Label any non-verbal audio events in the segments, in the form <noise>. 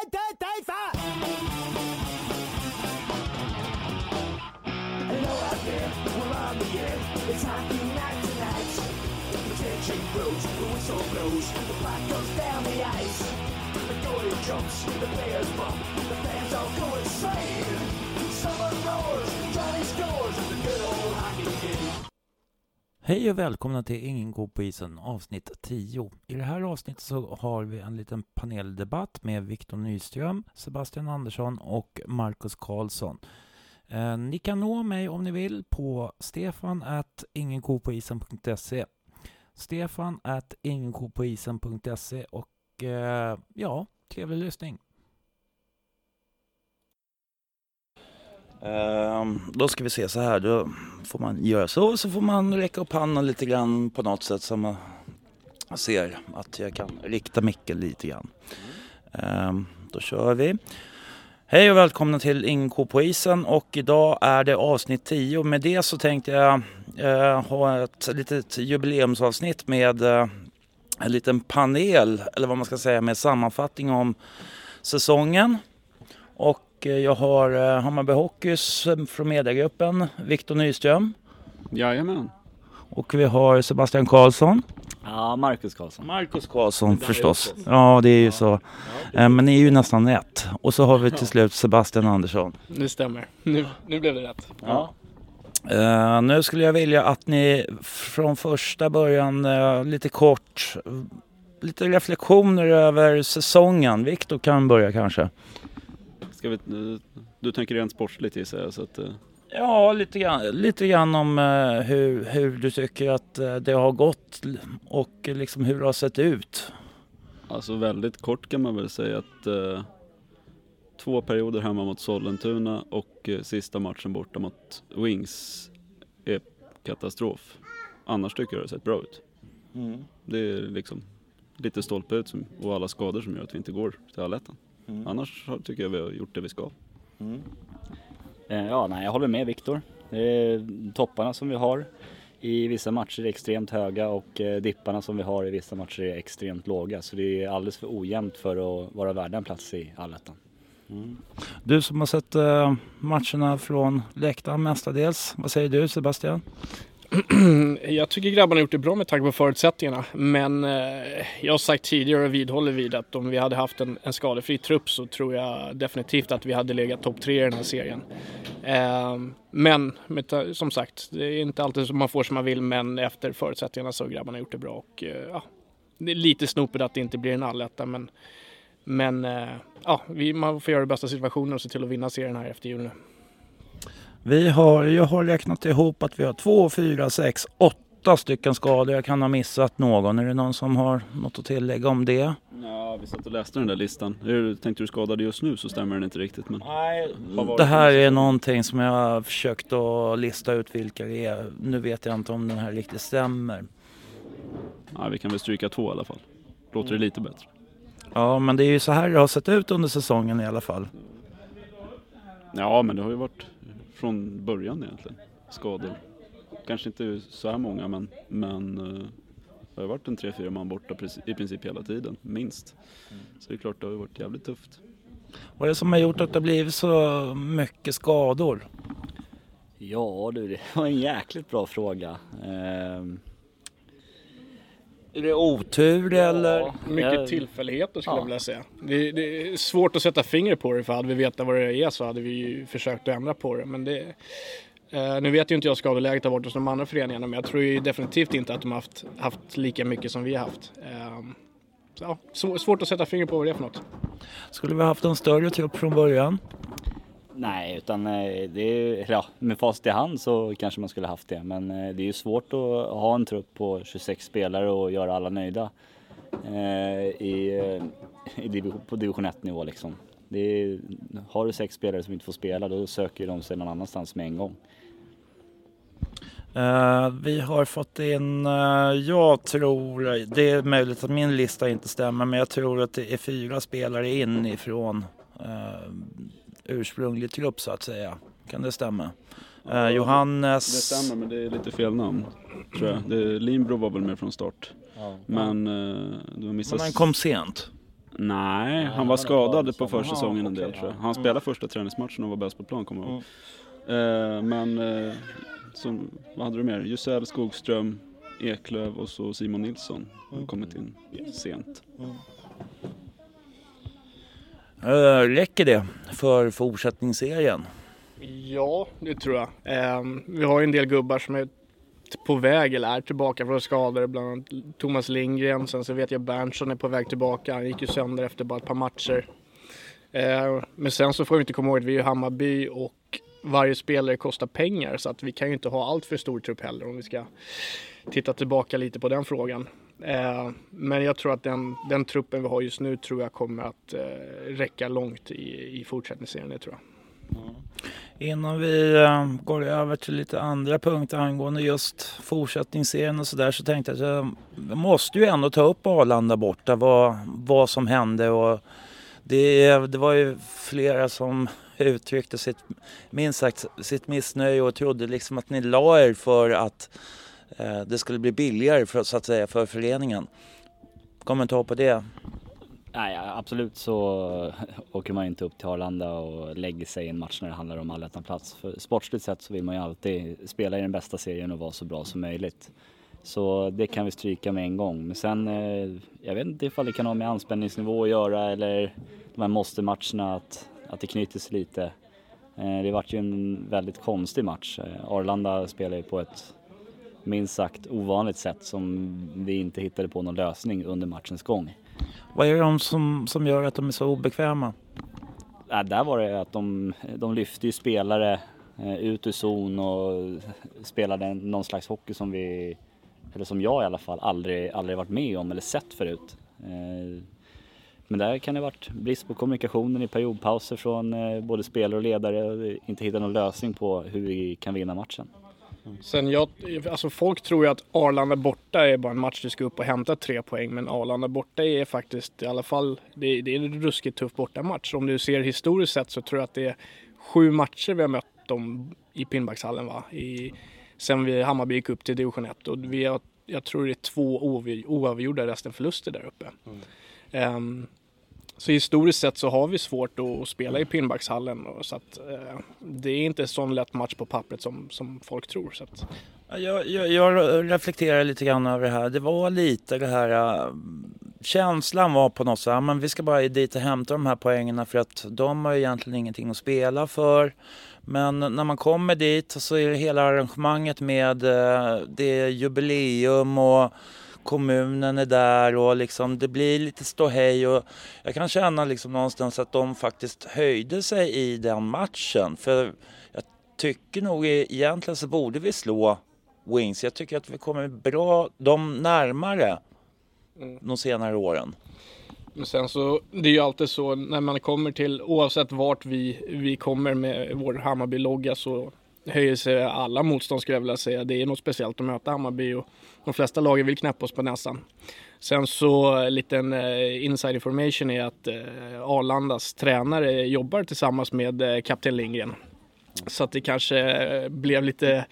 Hello out there, we're on the air. It's hockey night tonight. The tension grows, the whistle blows, the puck goes down the ice. The goalie jumps, the players bump, the fans all go insane. Someone roars, Hej och välkomna till Ingen god på isen avsnitt 10. I det här avsnittet så har vi en liten paneldebatt med Viktor Nyström, Sebastian Andersson och Marcus Karlsson. Eh, ni kan nå mig om ni vill på stefan at ingenkopoisen.se Stefan at ingenkopoisen.se och eh, ja, trevlig lyssning. Ehm, då ska vi se så här, då får man göra så, så får man räcka upp handen lite grann på något sätt så man ser att jag kan rikta micken lite grann. Ehm, då kör vi. Hej och välkomna till Ingen ko på isen och idag är det avsnitt 10. Med det så tänkte jag eh, ha ett litet jubileumsavsnitt med eh, en liten panel, eller vad man ska säga, med sammanfattning om säsongen. Och jag har eh, Hammarby Hockeys eh, från mediegruppen, Viktor Nyström. Jajamän. Och vi har Sebastian Karlsson. Ja, Marcus Karlsson. Marcus Karlsson förstås. Ja, det är ju så. Eh, Men ni är ju nästan ett. Och så har vi till slut Sebastian Andersson. Det stämmer. Nu, nu blev det rätt. Ja. Eh, nu skulle jag vilja att ni från första början eh, lite kort, eh, lite reflektioner över säsongen. Viktor kan börja kanske. Ska vi, du tänker rent sportsligt gissar jag. Så att, eh, Ja, lite grann, lite grann om eh, hur, hur du tycker att eh, det har gått och liksom hur det har sett ut. alltså väldigt kort kan man väl säga att eh, två perioder hemma mot Sollentuna och sista matchen borta mot Wings är katastrof. Annars tycker jag det har sett bra ut. Det är liksom lite stolpe ut som, och alla skador som gör att vi inte går till allettan. Annars har- tycker jag vi har gjort det vi ska. Eh, Ja, nej, jag håller med Viktor. Topparna som vi har i vissa matcher är extremt höga och eh, dipparna som vi har i vissa matcher är extremt låga. Så det är alldeles för ojämnt för att vara värda en plats i allettan. Du som har sett eh, matcherna från läktaren mestadels. Vad säger du Sebastian? <clears throat> Jag tycker grabbarna har gjort det bra med tanke på förutsättningarna. Men eh, jag har sagt tidigare och vidhåller vid att om vi hade haft en, en skadefri trupp så tror jag definitivt att vi hade legat topp tre i den här serien. Eh, men med, som sagt, det är inte alltid som man får som man vill men efter förutsättningarna så har grabbarna gjort det bra. Och, eh, ja, det är lite snopet att det inte blir en alletta men, men eh, ja, vi, man får göra det bästa av situationen och se till att vinna serien här efter jul nu. Vi har, jag har räknat ihop att vi har två, fyra, sex, åtta stycken skador. Jag kan ha missat någon. Är det någon som har något att tillägga om det? Ja, vi satt och läste den där listan. Du- Tänkte du skadade just nu så stämmer den inte riktigt. Men Nej, det här är någonting som jag har försökt att lista ut vilka det är. Nu vet jag inte om den här riktigt stämmer. ja, vi kan väl stryka två i alla fall. Låter det lite bättre? Ja, men det är ju så här det har sett ut under säsongen i alla fall. Ja, men det har ju varit från början egentligen. Skador. Kanske inte så här många, men, men eh, det har varit en tre, fyra man borta i princip hela tiden, minst. Så det är klart, det har varit jävligt tufft. Vad är det som har gjort att det blivit så mycket skador? Ja du, det var en jäkligt bra fråga. Ehm, Är det otur eller? Mycket jag- tillfälligheter skulle Ja. jag vilja säga. Det, det är svårt att sätta fingret på det för hade vi vetat vad det är så hade vi ju försökt att ändra på det. Men det, eh, nu vet ju inte jag skadeläget har varit hos de andra föreningarna men jag tror ju definitivt inte att de har haft, haft lika mycket som vi har haft. Eh, så, ja, svårt att sätta fingret på vad det är för något. Skulle vi haft en större trupp från början? Nej, utan eh, det är, ja, med facit i hand så kanske man skulle haft det. Men eh, det är ju svårt att ha en trupp på 26 spelare och göra alla nöjda eh, i, eh, i division, på division 1 nivå liksom. Är, har du sex spelare som inte får spela då söker de sig någon annanstans med en gång. Uh, vi har fått in, uh, jag tror, det är möjligt att min lista inte stämmer, men jag tror att det är fyra spelare inifrån uh, ursprunglig trupp så att säga. Kan det stämma? Eh, Det Johannes... stämmer, men det är lite fel namn. Tror jag. Det, Limbro var väl med från start. Men eh, du har missat... Men han kom sent. Nej, Ja, han var skadad på försäsongen en Ja, del tror jag. ja. Han Mm. spelade första träningsmatchen och var bäst på plan kommer jag ihåg. Eh, men eh, som, vad hade du mer? Jusel, Skogström, Eklöv och så Simon Nilsson har kommit in sent. Räcker det för fortsättningsserien? Ja, det tror jag. Ehm, vi har ju en del gubbar som är på väg eller är tillbaka från skador. Bland annat Thomas Lindgren. Sen så vet jag Berntsson är på väg tillbaka. Han gick ju sönder efter bara ett par matcher. Ehm, men sen så får vi inte komma ihåg att vi är Hammarby och varje spelare kostar pengar. Så att vi kan ju inte ha allt för stor trupp heller om vi ska titta tillbaka lite på den frågan. Eh, men jag tror att den, den truppen vi har just nu tror jag kommer att eh, räcka långt i, i fortsättningsserien. Det tror jag. Innan vi eh, går över till lite andra punkter angående just fortsättningsserien och sådär så tänkte jag att jag måste ju ändå ta upp Arlanda borta, vad, vad som hände och det, det var ju flera som uttryckte sitt, minst sagt, sitt missnöje och trodde liksom att ni la er för att Eh, det skulle bli billigare för, så att säga för föreningen. Kommentar på det? Nej, absolut så <laughs> åker man inte upp till Arlanda och lägger sig i en match när det handlar om allettan-plats. För sportsligt sett så vill man ju alltid spela i den bästa serien och vara så bra som möjligt. Så det kan vi stryka med en gång. Men sen, eh, jag vet inte ifall det kan ha med anspänningsnivå att göra eller de här måste-matcherna, att, att det knyter sig lite. Eh, det vart ju en väldigt konstig match. Arlanda spelar ju på ett minst sagt ovanligt sätt som vi inte hittade på någon lösning under matchens gång. Vad är det de som, som gör att de är så obekväma? Ja, där var det att de, de lyfte ju spelare eh, ut ur zon och spelade någon slags hockey som vi, eller som jag i alla fall, aldrig, aldrig varit med om eller sett förut. Eh, Men där kan det ha varit brist på kommunikationen i periodpauser från eh, både spelare och ledare och inte hitta någon lösning på hur vi kan vinna matchen. Sen jag, alltså folk tror ju att Arlanda borta är bara en match du ska upp och hämta tre poäng. Men Arlanda borta är faktiskt i alla fall, det, det är en ruskigt tuff bortamatch. Om du ser historiskt sett så tror jag att det är sju matcher vi har mött dem i Pinnbackshallen va. I, sen vi Hammarby gick upp till division 1 och vi har, jag tror det är två oav- oavgjorda resten förluster där uppe. Ehm, så historiskt sett så har vi svårt att spela i pinbackshallen. så att eh, det är inte en sån lätt match på pappret som, som folk tror. Så att, Jag, jag, jag reflekterar lite grann över det här. Det var lite det här... äh, Känslan var på något sätt, att men vi ska bara dit och hämta de här poängerna för att de har ju egentligen ingenting att spela för. Men när man kommer dit så är det hela arrangemanget med äh, det är jubileum och kommunen är där och liksom det blir lite ståhej och jag kan känna liksom någonstans att de faktiskt höjde sig i den matchen. För jag tycker nog egentligen så borde vi slå Wings. Jag tycker att vi kommer bra dem närmare Mm. de senare åren. Men sen så, det är ju alltid så när man kommer till, oavsett vart vi, vi kommer med vår Hammarby-logga så höjer sig alla motstånd skulle jag vilja säga. Det är något speciellt att möta Hammarby och de flesta lagen vill knäppa oss på näsan. Sen så eh, en liten eh, inside information är att eh, Arlandas tränare jobbar tillsammans med eh, kapten Lindgren. Så att det kanske eh, blev lite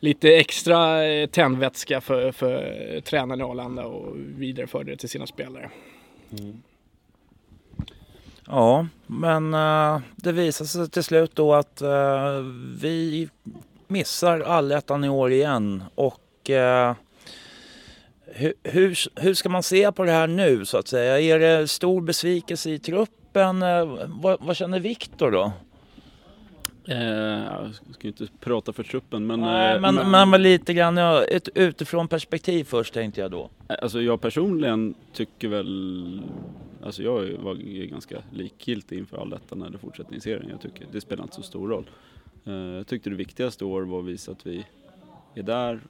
lite extra eh, tändvätska för, för tränaren i Arlanda och vidareförde det till sina spelare. Mm. Ja, men uh, det visar sig till slut då att uh, vi missar allettan i år igen och uh, hur, hur, hur ska man se på det här nu så att säga? Är det stor besvikelse i truppen? Vad, vad känner Viktor då? Eh, jag ska inte prata för truppen men... Nej, eh, men, men, men lite grann ja, ett utifrån perspektiv först tänkte jag då. Alltså jag personligen tycker väl, alltså jag var ganska likgiltig inför allettan eller fortsättningsserien. Jag tycker det spelar inte så stor roll. Eh, Jag tyckte det viktigaste år var att visa att vi är där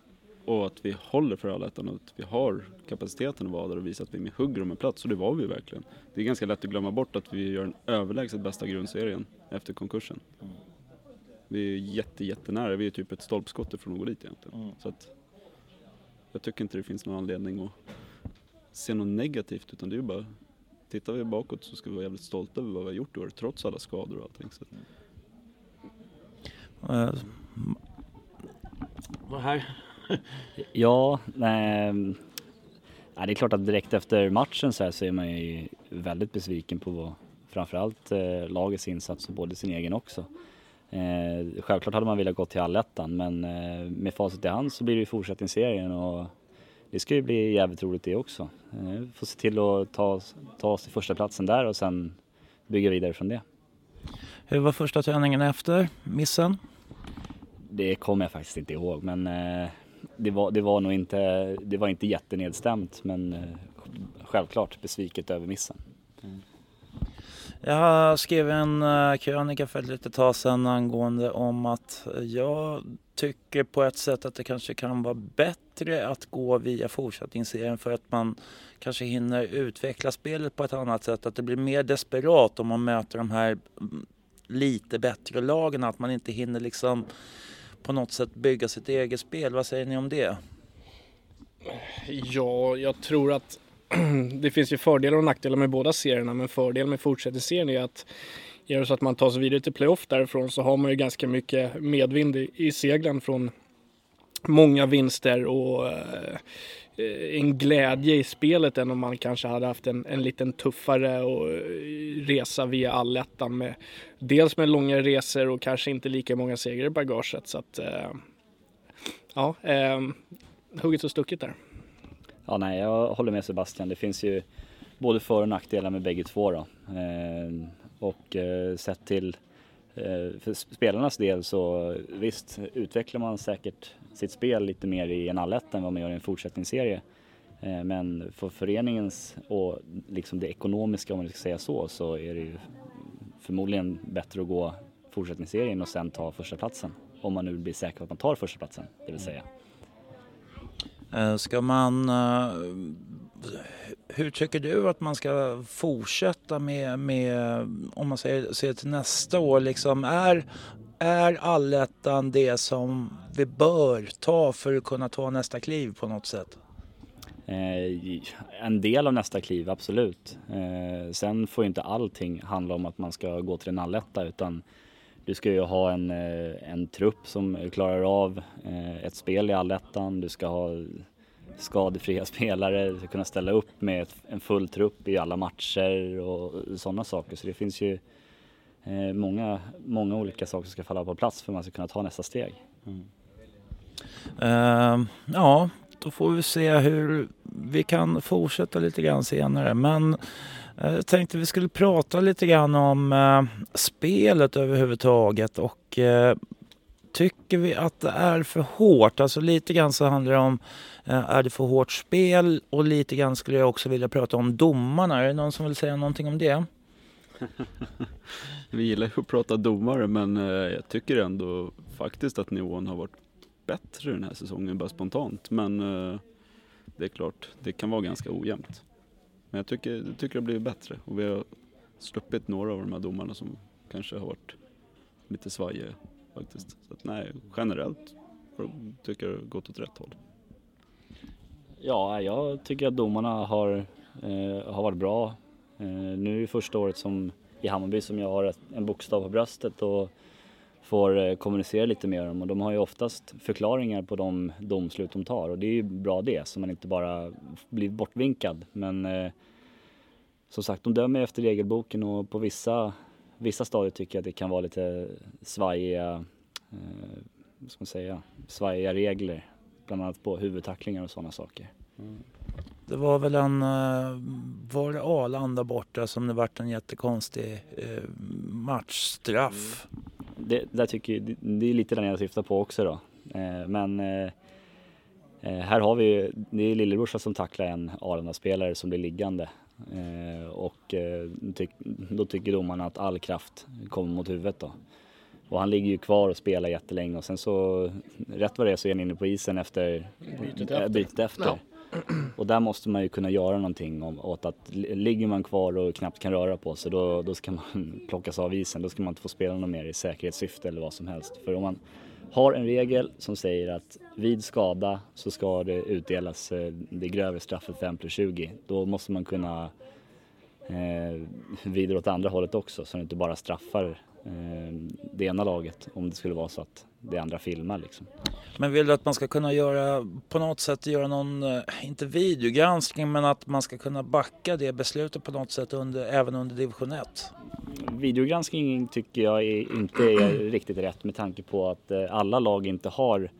och att vi håller för allettan och att vi har kapaciteten att vara där och visa att vi hugger om en plats och det var vi verkligen. Det är ganska lätt att glömma bort att vi gör den överlägset bästa grundserien efter konkursen. Vi är jätte, jättenära, vi är typ ett stolpskott ifrån att gå dit egentligen. Så att jag tycker inte det finns någon anledning att se något negativt utan det är ju bara Tittar vi bakåt så ska vi vara jävligt stolta över vad vi har gjort i år trots alla skador och allting. Så att, Eh, Vad här? <laughs> Ja, nej, nej, det är klart att direkt efter matchen så, här så är man ju väldigt besviken på framförallt eh, lagets insats och både sin egen också. Eh, självklart hade man velat gå till allettan men eh, med facit i hand så blir det ju fortsättningsserien och det ska ju bli jävligt roligt det också. Eh, få se till att ta, ta oss till första platsen där och sen bygga vidare från det. Hur var första träningen efter missen? Det kommer jag faktiskt inte ihåg men eh, det, var, det var nog inte, det var inte jättenedstämt men eh, självklart besviket över missen. Jag skrev en eh, krönika för ett litet tag sedan angående om att jag tycker på ett sätt att det kanske kan vara bättre att gå via fortsättningsserien för att man kanske hinner utveckla spelet på ett annat sätt. Att det blir mer desperat om man möter de här mm, lite bättre lagen. Att man inte hinner liksom på något sätt bygga sitt eget spel. Vad säger ni om det? Ja, jag tror att <clears throat> det finns ju fördelar och nackdelar med båda serierna men fördelen med fortsättningsserien är att Är det så att man tar sig vidare till playoff därifrån så har man ju ganska mycket medvind i, i seglen från många vinster och eh, en glädje i spelet än om man kanske hade haft en, en liten tuffare och, eh, resa via allettan med dels med långa resor och kanske inte lika många segrar i bagaget så att eh, ja, eh, hugget och stucket där. Ja, nej, jag håller med Sebastian. Det finns ju både för och nackdelar med bägge två då. Eh, och eh, sett till eh, för spelarnas del så visst utvecklar man säkert sitt spel lite mer i en alletta än vad man gör i en fortsättningsserie. Eh, men för föreningens och liksom det ekonomiska om man ska säga så, så är det ju förmodligen bättre att gå fortsättningsserien och sen ta första platsen Om man nu blir säker på att man tar första platsen det vill säga. Eh, ska man... Eh, hur tycker du att man ska fortsätta med, med om man säger, ser till nästa år, liksom är, är allettan det som vi bör ta för att kunna ta nästa kliv på något sätt? Eh, en del av nästa kliv, absolut. Eh, sen får inte allting handla om att man ska gå till en alletta utan du ska ju ha en, eh, en trupp som klarar av eh, ett spel i allettan. Du ska ha skadefria <laughs> spelare, du ska kunna ställa upp med en full trupp i alla matcher och sådana saker. Så det finns ju eh, många, många olika saker som ska falla på plats för att man ska kunna ta nästa steg. Mm. Uh, ja, då får vi se hur vi kan fortsätta lite grann senare. Men jag tänkte vi skulle prata lite grann om eh, spelet överhuvudtaget och eh, tycker vi att det är för hårt? Alltså lite grann så handlar det om eh, är det för hårt spel och lite grann skulle jag också vilja prata om domarna. Är det någon som vill säga någonting om det? <laughs> vi gillar ju att prata domare men eh, jag tycker ändå faktiskt att nivån har varit bättre den här säsongen bara spontant. Men eh, det är klart, det kan vara ganska ojämnt. Men jag tycker, jag tycker det har blivit bättre och vi har sluppit några av de här domarna som kanske har varit lite svajiga faktiskt. Så att, nej, generellt tycker jag det har gått åt rätt håll. Ja, jag tycker att domarna har, eh, har varit bra. Eh, nu är det första året som i Hammarby som jag har ett, en bokstav på bröstet och får eh, kommunicera lite med dem och de har ju oftast förklaringar på de domslut de tar och det är ju bra det så man inte bara blir bortvinkad. Men eh, som sagt, de dömer efter regelboken och på vissa, vissa stadier tycker jag att det kan vara lite svajiga, eh, vad ska man säga, svajiga regler. Bland annat på huvudtacklingar och sådana saker. Mm. Det var väl en, var det Arlanda borta som det vart en jättekonstig eh, matchstraff? Mm det, där tycker, det, det är lite den jag syftar på också då. Eh, men eh, eh, här har vi det är lillebrorsa som tacklar en Arlanda-spelare som blir liggande. Och tyck, då tycker domarna att all kraft kommer mot huvudet då. Och han ligger ju kvar och spelar jättelänge och sen så rätt vad det är så är han inne på isen efter bytet efter. Bytet efter. Ja. Och där måste man ju kunna göra någonting om, åt att ligger man kvar och knappt kan röra på sig då, då ska man <laughs> plockas av isen. Då ska man inte få spela något mer i säkerhetssyfte eller vad som helst. För om man har en regel som säger att vid skada så ska det utdelas eh, det grövre straffet 5 plus 20. Då måste man kunna eh, vidare åt andra hållet också så det inte bara straffar det ena laget om det skulle vara så att det andra filmar liksom. Men vill du att man ska kunna göra på något sätt göra någon, eh, inte videogranskning, men att man ska kunna backa det beslutet på något sätt under, även under division 1? Videogranskning tycker jag är, inte är riktigt rätt med tanke på att eh, alla lag inte har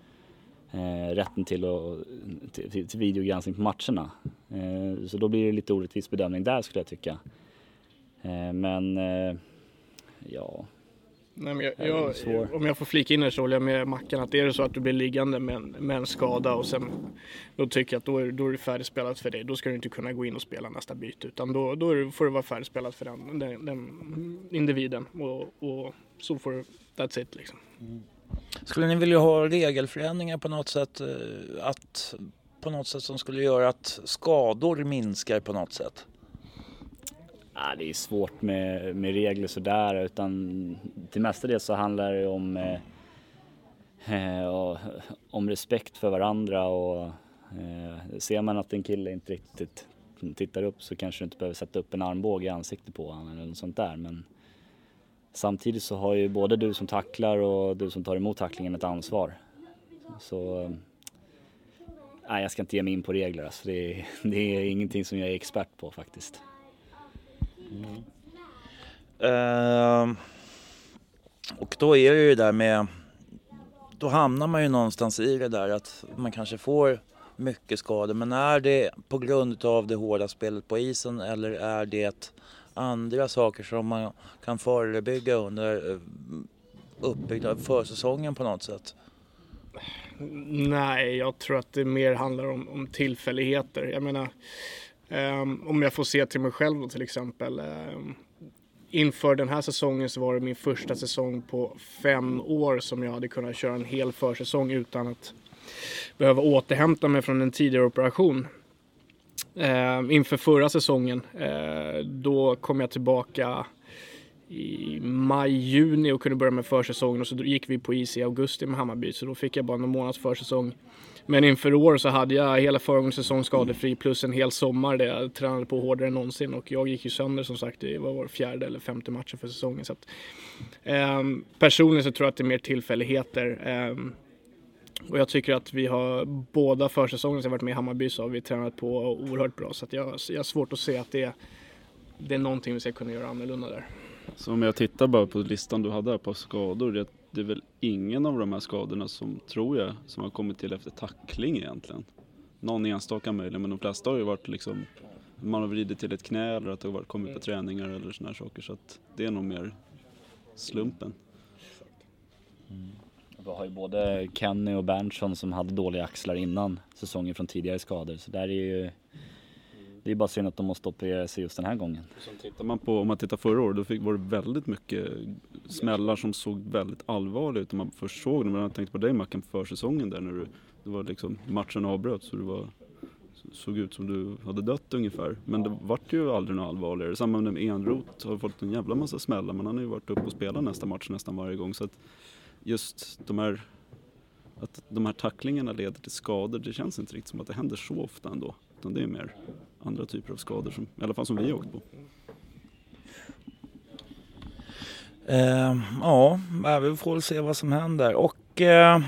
eh, rätten till, att, till, till videogranskning på matcherna. Eh, så då blir det lite orättvis bedömning där skulle jag tycka. Eh, men eh, ja, Nej, men jag, svår. jag, om jag får flika in här så håller jag med Mackan att är det så att du blir liggande med en, med en skada och sen då tycker jag att då är, då är det färdigspelat för dig. Då ska du inte kunna gå in och spela nästa byte utan då, då det, får det vara färdigspelat för den, den, den individen och, och så får det, that's it liksom. Skulle ni vilja ha regelförändringar på något sätt, eh, att, på något sätt som skulle göra att skador minskar på något sätt? Ja, det är svårt med, med regler sådär utan till mesta del så handlar det om, eh, eh, och- om respekt för varandra och eh, ser man att en kille inte riktigt tittar upp så kanske du inte behöver sätta upp en armbåge i ansiktet på honom eller något sånt där men samtidigt så har ju både du som tacklar och du som tar emot tacklingen ett ansvar. Så eh, nej, jag ska inte ge mig in på regler alltså. det, är, <laughs> det är ingenting som jag är expert på faktiskt. Ehm, och då är det ju det där med, då hamnar man ju någonstans i det där att man kanske får mycket skador. Men är det på grund av det hårda spelet på isen eller är det andra saker som man kan förebygga under eh, uppbyggnad försäsongen på något sätt? Nej, jag tror att det mer handlar om, om tillfälligheter. Jag menar, Ehm, om jag får se till mig själv då till exempel. Ehm, inför den här säsongen så var det min första säsong på fem år som jag hade kunnat köra en hel försäsong utan att behöva återhämta mig från en tidigare operation. Ehm, inför förra säsongen, eh, då kom jag tillbaka i maj, juni och kunde börja med försäsongen och så gick vi på is i augusti med Hammarby så då fick jag bara någon månads försäsong. Men inför i år så hade jag hela föregående säsong skadefri plus en hel sommar där jag tränade på hårdare än någonsin och jag gick ju sönder som sagt i vad var fjärde eller femte matchen för säsongen. Så att, ehm, personligen så tror jag att det är mer tillfälligheter. Ehm, och jag tycker att vi har båda försäsongen som jag varit med i Hammarby så har vi tränat på oerhört bra så att jag, jag har svårt att se att det, det är någonting vi ska kunna göra annorlunda där. Så om jag tittar bara på listan du hade här på skador, det, är väl ingen av de här skadorna som, tror jag, som har kommit till efter tackling egentligen. Någon enstaka möjligen, men de flesta har ju varit liksom, man har vridit till ett knä eller att det har varit, kommit på träningar eller sådana här saker. Så att det är nog mer slumpen. Mm. Vi har ju både Kenny och Berntsson som hade dåliga axlar innan säsongen från tidigare skador. Så där är ju... Det är bara synd att de måste operera sig just den här gången. Sen tittar man på, om man tittar förra året, då fick, var det väldigt mycket smällar som såg väldigt allvarliga ut. när man först såg dem, jag tänkte på dig Mackan, försäsongen där när du, det var liksom, matchen avbröts så du var, såg ut som du hade dött ungefär. Men det vart ju aldrig något allvarligare. Samma med Enroth har fått en jävla massa smällar men han har ju varit uppe och spelat nästa match nästan varje gång. Så att just de här, att de här tacklingarna leder till skador, det känns inte riktigt som att det händer så ofta ändå. Utan det är mer andra typer av skador, som, i alla fall som vi har åkt på. Eh, ja, vi får väl se vad som händer. Och eh,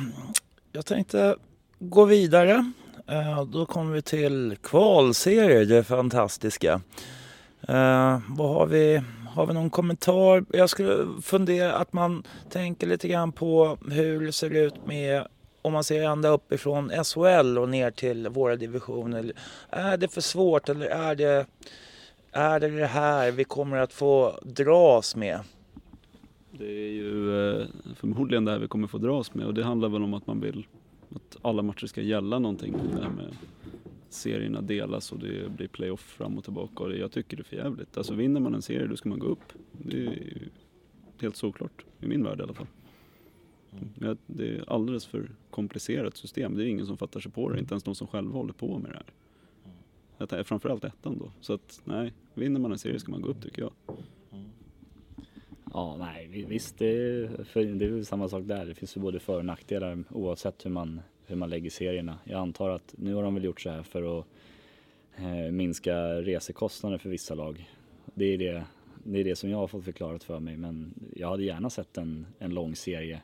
jag tänkte gå vidare. Eh, då kommer vi till kvalserier, det fantastiska. Eh, vad har vi? Har vi någon kommentar? Jag skulle fundera att man tänker lite grann på hur det ser ut med om man ser ända uppifrån SHL och ner till våra divisioner. Är det för svårt eller är det är det det här vi kommer att få dras med? Det är ju eh, förmodligen det här vi kommer få dras med och det handlar väl om att man vill att alla matcher ska gälla någonting. Det här med serierna delas och det blir playoff fram och tillbaka och det, jag tycker det är för jävligt. Alltså vinner man en serie då ska man gå upp. Det är ju helt såklart, i min värld i alla fall. Mm. Det är alldeles för komplicerat system. Det är ingen som fattar sig på det, inte ens de som själva håller på med det här. Det är framförallt ettan då. Så att nej, vinner man en serie ska man gå upp tycker jag. Ja, nej visst det är, för, det är väl samma sak där. Det finns ju både för och nackdelar oavsett hur man, hur man lägger serierna. Jag antar att nu har de väl gjort så här för att eh, minska resekostnader för vissa lag. Det är det, det är det som jag har fått förklarat för mig men jag hade gärna sett en, en lång serie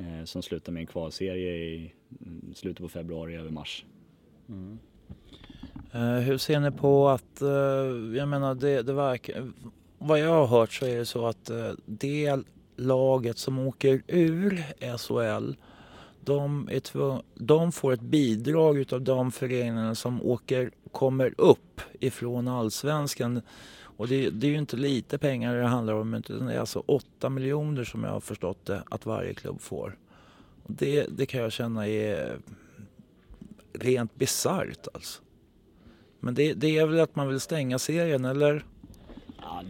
Eh, som slutar med en kvalserie i mm, slutet på februari över mars. Mm. Eh, hur ser ni på att, eh, jag menar det, det verkar, vad jag har hört så är det så att eh, det laget som åker ur SHL de, är tvung, de får ett bidrag utav de föreningarna som åker, kommer upp ifrån allsvenskan. Och det, det är ju inte lite pengar det handlar om utan det är alltså 8 miljoner som jag har förstått det att varje klubb får. Och det, det kan jag känna är rent bisarrt alltså. Men det, det är väl att man vill stänga serien eller? Ja,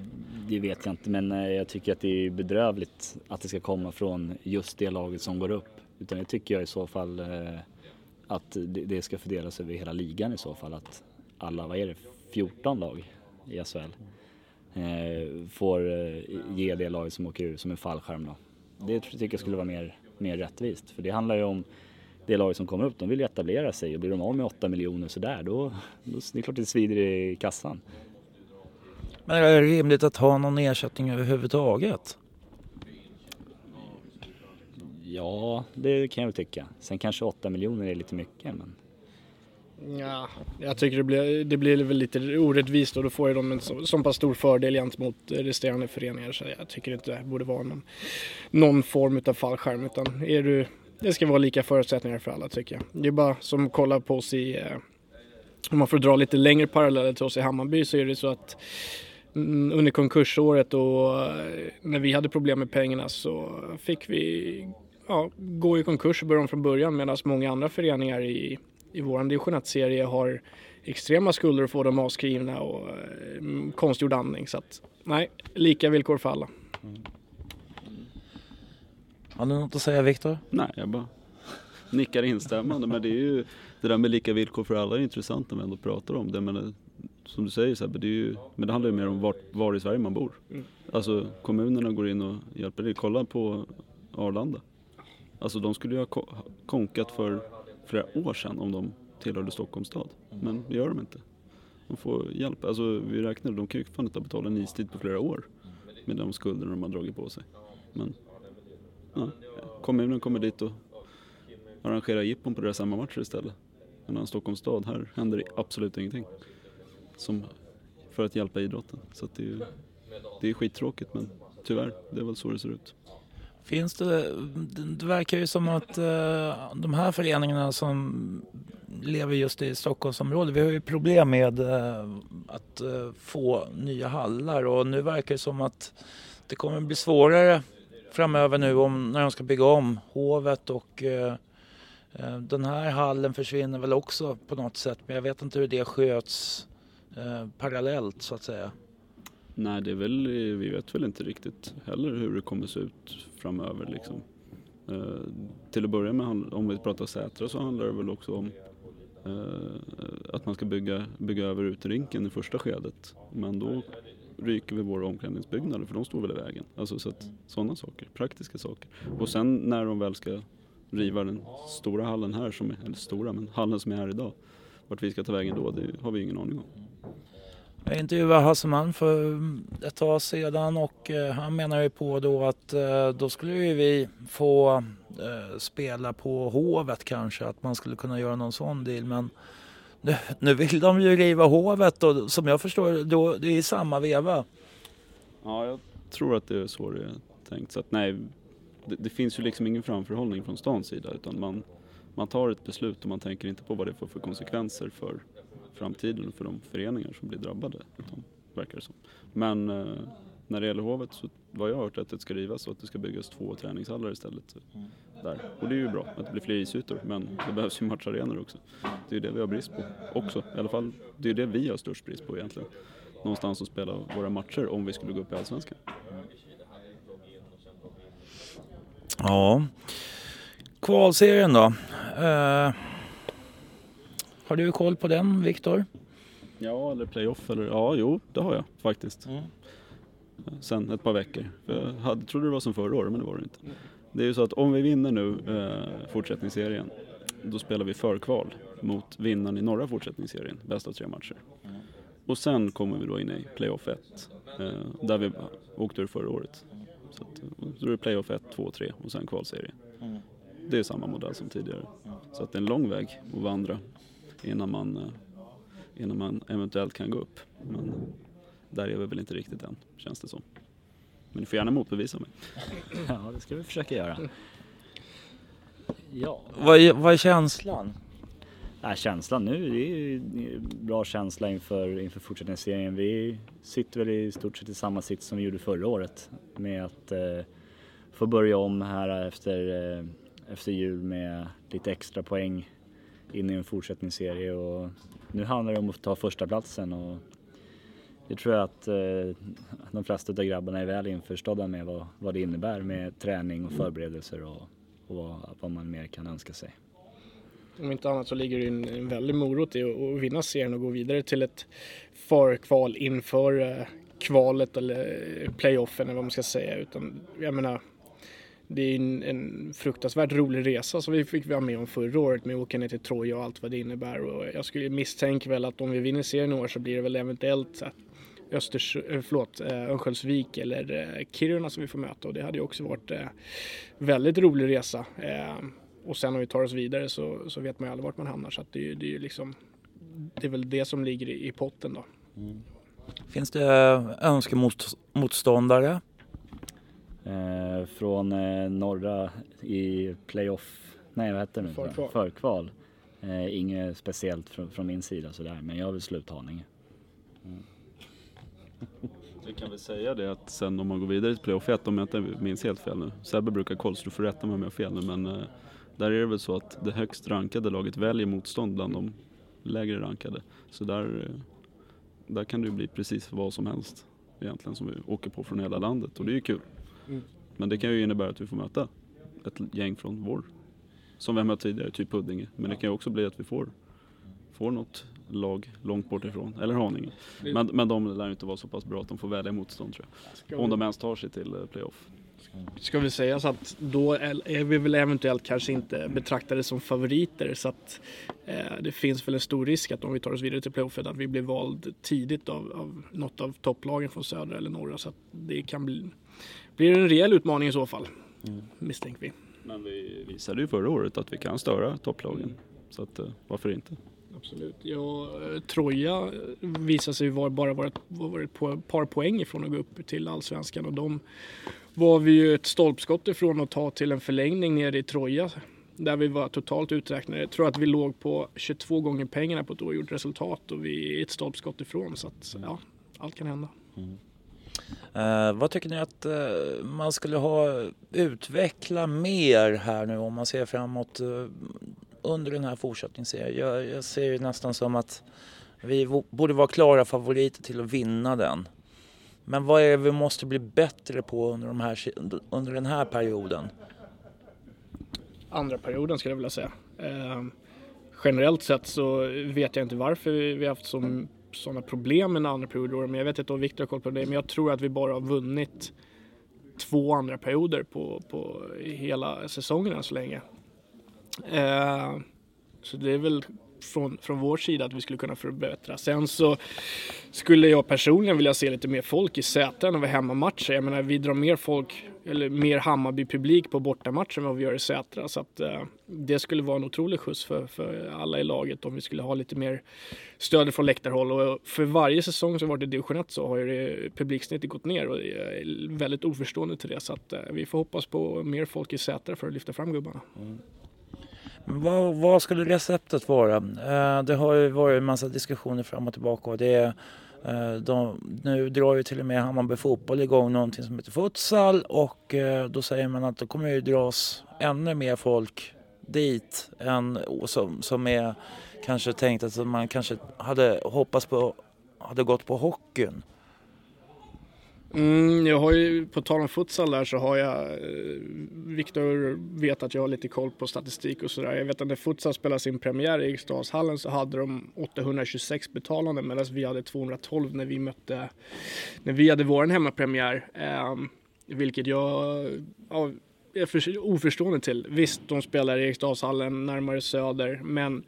det vet jag inte men eh, jag tycker att det är bedrövligt att det ska komma från just det laget som går upp. Utan det tycker jag i så fall eh, att det, ska fördelas över hela ligan i så fall. Att alla, vad är det, 14 lag i SHL får eh, ge det laget som åker ur som en fallskärm då. Det tycker jag skulle vara mer, mer rättvist. För det handlar ju om det laget som kommer upp, de vill ju etablera sig och blir de av med 8 miljoner sådär då, då det är klart det svider i kassan. Men är det rimligt att ha någon ersättning överhuvudtaget? Ja, det kan jag väl tycka. Sen kanske 8 miljoner är lite mycket men Ja, jag tycker det blir, det blir väl lite orättvist och då får ju de en så, så pass stor fördel gentemot resterande föreningar så jag tycker inte det borde vara någon, någon form av fallskärm utan är du, det ska vara lika förutsättningar för alla tycker jag. Det är bara som att kolla på oss i, eh, om man får dra lite längre paralleller till oss i Hammarby så är det så att mm, under konkursåret och eh, när vi hade problem med pengarna så fick vi ja, gå i konkurs och börja om från början medan många andra föreningar i i vår division 1-serie har extrema skulder att få dem avskrivna och eh, konstgjord andning. Så att, nej, lika villkor för alla. Har du något att säga Viktor? Nej, jag bara nickar instämmande. Men det är ju det där med lika villkor för alla är intressant när vi ändå pratar om det. Men det, som du säger Sebbe, det, är ju, men det handlar ju mer om var, var i Sverige man bor. Mm. Alltså kommunerna går in och hjälper till. Kolla på Arlanda. Alltså de skulle ju ha ko- konkat för flera år sedan om de tillhörde Stockholms stad. Men det gör de inte. De får hjälp. Alltså vi räknar, de kan ju fan inte betala en istid på flera år med de skulder de har dragit på sig. Men ja, kommunen kommer dit och arrangerar jippon på deras hemmamatcher istället. Medan Stockholms stad, här händer det absolut ingenting. Som för att hjälpa idrotten. Så att det, är, det är skittråkigt men tyvärr, det är väl så det ser ut. Finns det, det verkar ju som att eh, de här föreningarna som lever just i Stockholmsområdet, vi har ju problem med eh, att eh, få nya hallar och nu verkar det som att det kommer bli svårare framöver nu om när de ska bygga om Hovet och eh, eh, den här hallen försvinner väl också på något sätt men jag vet inte hur det sköts eh, parallellt så att säga. Nej, det är väl, vi vet väl inte riktigt heller hur det kommer se ut framöver liksom. Eh, till att börja med, om vi pratar Sätra så handlar det väl också om eh, att man ska bygga, bygga över utrinken i första skedet. Men då ryker vi våra omklädningsbyggnader för de står väl i vägen. Alltså så att, sådana saker, praktiska saker. Och sen när de väl ska riva den stora hallen här, som är, eller stora, men hallen som är här idag. Vart vi ska ta vägen då, det har vi ingen aning om. Jag intervjuade Hasselman för mm, ett tag sedan och eh, han menar ju på då att eh, då skulle ju vi få eh, spela på Hovet kanske, att man skulle kunna göra någon sån deal. Men nu, nu vill de ju riva Hovet och som jag förstår då, det är i samma veva. Ja, jag tror att det är så det är tänkt. Så att nej, det, det finns ju liksom ingen framförhållning från stans sida utan man, man tar ett beslut och man tänker inte på vad det får för konsekvenser för framtiden för de föreningar som blir drabbade. Utan, verkar det som. Men eh, när det gäller Hovet så vad jag har hört är att det ska rivas och att det ska byggas två träningshallar istället. Eh, där. Och det är ju bra att det blir fler isytor men det behövs ju matcharenor också. Det är ju det vi har brist på också. I alla fall det är det vi har störst brist på egentligen. Någonstans att spela våra matcher om vi skulle gå upp i Allsvenskan. Ja. Kvalserien då. Uh har du koll på den Viktor? Ja, eller playoff eller ja, jo, det har jag faktiskt. Sen ett par veckor. Jag hade, trodde det var som förra året, men det var det inte. Det är ju så att om vi vinner nu eh, fortsättningsserien, då spelar vi förkval mot vinnaren i norra fortsättningsserien, bäst av tre matcher. och sen kommer vi då in i playoff 1, eh, där vi åkte ur förra året. Så att, då är det playoff 1, 2, 3 och sen kvalserie. Mm. Det är samma modell som tidigare. Så att det är en lång väg att vandra innan man, eh, innan man eventuellt kan gå upp. Men där är vi väl inte riktigt än, känns det som. Men ni får gärna motbevisa mig. <laughs> Ja, det ska vi försöka göra. Ja, Vad är, vad är känslan? Nej, känslan nu, det är ju bra känsla inför, inför fortsättningsserien. Vi sitter väl i stort sett i samma sitt som vi gjorde förra året med att eh, få börja om här efter, eh, efter jul med lite extra poäng in i en fortsättningsserie och nu handlar det om att ta första platsen och det tror jag att eh, de flesta av grabbarna är väl införstådda med vad, vad det innebär med träning och förberedelser och, och vad, vad man mer kan önska sig. Om inte annat så ligger det en, en väldig morot i att att vinna serien och gå vidare till ett förkval inför eh, kvalet eller eh, playoffen eller vad man ska säga. Utan jag menar, det är en, en fruktansvärt rolig resa som vi fick vara med om förra året med att åka ner till Troja och allt vad det innebär. Och jag skulle misstänka väl att om vi vinner serien i år så blir det väl eventuellt att Östers, eh, förlåt, eh, Örnsköldsvik eller eh, Kiruna som vi får möta och det hade ju också varit väldigt rolig resa. Och sen om vi tar oss vidare så, så vet man ju aldrig vart man hamnar så att det, är ju- det är ju liksom det är väl det som ligger i, i potten då. Mm. Finns det önskemotståndare? Eh, från eh, norra i playoff, nej vad heter det nu? Förkval. Förkval. Eh, inget speciellt från, från min sida sådär, men jag vill sluta Haninge. <laughs> Vi kan väl säga det att sen om man går vidare till playoff 1, om jag inte minns helt fel nu. Sebbe brukar kolla så du får rätta mig om jag har fel nu men eh, där är det väl så att det högst rankade laget väljer motstånd bland de lägre rankade. Så där, eh, där kan det ju bli precis vad som helst egentligen som vi åker på från hela landet och det är ju kul. Mm. Men det kan ju innebära att vi får möta ett gäng från vår, som vi har mött tidigare, typ Huddinge. Men det kan ju också bli att vi får, får något lag långt bort ifrån, eller Haninge. Men, men de lär ju inte vara så pass bra att de får välja motstånd tror jag. Om de ens tar sig till eh, playoff. ska vi säga så att då är är vi väl eventuellt kanske inte betraktade som favoriter så att eh, det finns väl en stor risk att om vi tar oss vidare till playoffet att vi blir vald tidigt av, av något av topplagen från södra eller norra så att det kan bli blir en rejäl utmaning i så fall misstänker vi. Men vi visade ju förra året att vi kan störa topplagen. Så att, eh, varför inte? Absolut. Ja, eh, Troja visade sig vara bara vara ett, vara ett par poäng ifrån att gå upp till allsvenskan och de var vi ju ett stolpskott ifrån att ta till en förlängning nere i Troja där vi var totalt uträknade. Jag tror att vi låg på 22 gånger pengarna på ett oavgjort resultat och vi är ett stolpskott ifrån så att ja, allt kan hända. Eh, vad tycker ni att eh, man skulle ha utveckla mer här nu om man ser framåt eh, under den här fortsättningsserien? Jag, jag ser ju nästan som att vi borde vara klara favoriter till att vinna den. Men vad är det vi måste bli bättre på under, de här, under den här perioden? andra perioden skulle jag vilja säga. Eh, generellt sett så vet jag inte varför vi vi har haft som, sådana problem med den andra perioder. Men jag vet inte om Viktor har koll på det. Men jag tror att vi bara har vunnit två andra perioder på, på hela säsongen än så länge. Eh, så det är väl från, från vår sida att vi skulle kunna förbättra. Sen så skulle jag personligen vilja se lite mer folk i Sätra när vi har hemmamatcher. Jag menar vi drar mer folk, eller mer Hammarby-publik på bortamatcher än vad vi gör i Sätra. Så att eh, det skulle vara en otrolig skjuts för, för alla i laget om vi skulle ha lite mer stöd från läktarhåll. Och för varje säsong som varit i division 1 så har ju publiksnittet gått ner och jag är väldigt oförstående till det. Så att eh, vi får hoppas på mer folk i Sätra för att lyfta fram gubbarna. Mm. Vad, vad skulle receptet vara? Eh, det har ju varit en massa diskussioner fram och tillbaka och det är eh, de, nu drar ju till och med Hammarby fotboll igång någonting som heter futsal och eh, då säger man att då kommer det ju dras ännu mer folk dit än som, som är kanske tänkt att man kanske hade hoppats på hade gått på hockeyn. Mm, jag har ju, på tal om futsal där så har jag, eh, Viktor vet att jag har lite koll på statistik och sådär. Jag vet att när futsal spelade sin premiär i Eriksdalshallen så hade de 826 betalande medan vi hade 212 när vi mötte, när vi hade vår hemmapremiär. Eh, vilket jag, ja, är för, oförstående till. Visst, de spelar i Eriksdalshallen närmare söder, men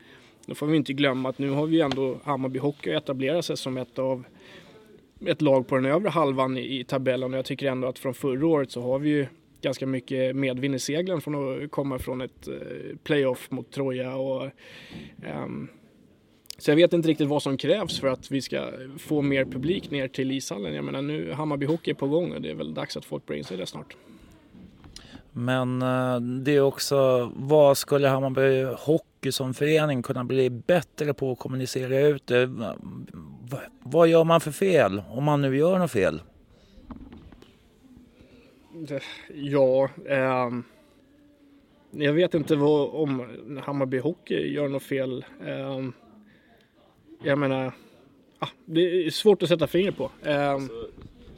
då får vi inte glömma att nu har vi ändå Hammarby Hockey etablerat sig som ett av ett lag på den övre halvan i, i tabellen och jag tycker ändå att från förra året så har vi ju ganska mycket medvind i seglen från att komma från ett eh, playoff mot Troja och um, så jag vet inte riktigt vad som krävs för att vi ska få mer publik ner till ishallen. Jag menar nu Hammarby Hockey är på gång och det är väl dags att folk börjar inse det snart. Men eh, det är också, vad skulle Hammarby Hockey som förening kunna bli bättre på att kommunicera ut vad gör man för fel, om man nu gör något fel? Ja, ehm, jag vet inte vad, om Hammarby Hockey gör något fel. Ehm, jag menar, ah, det är svårt att sätta fingret på. Ehm,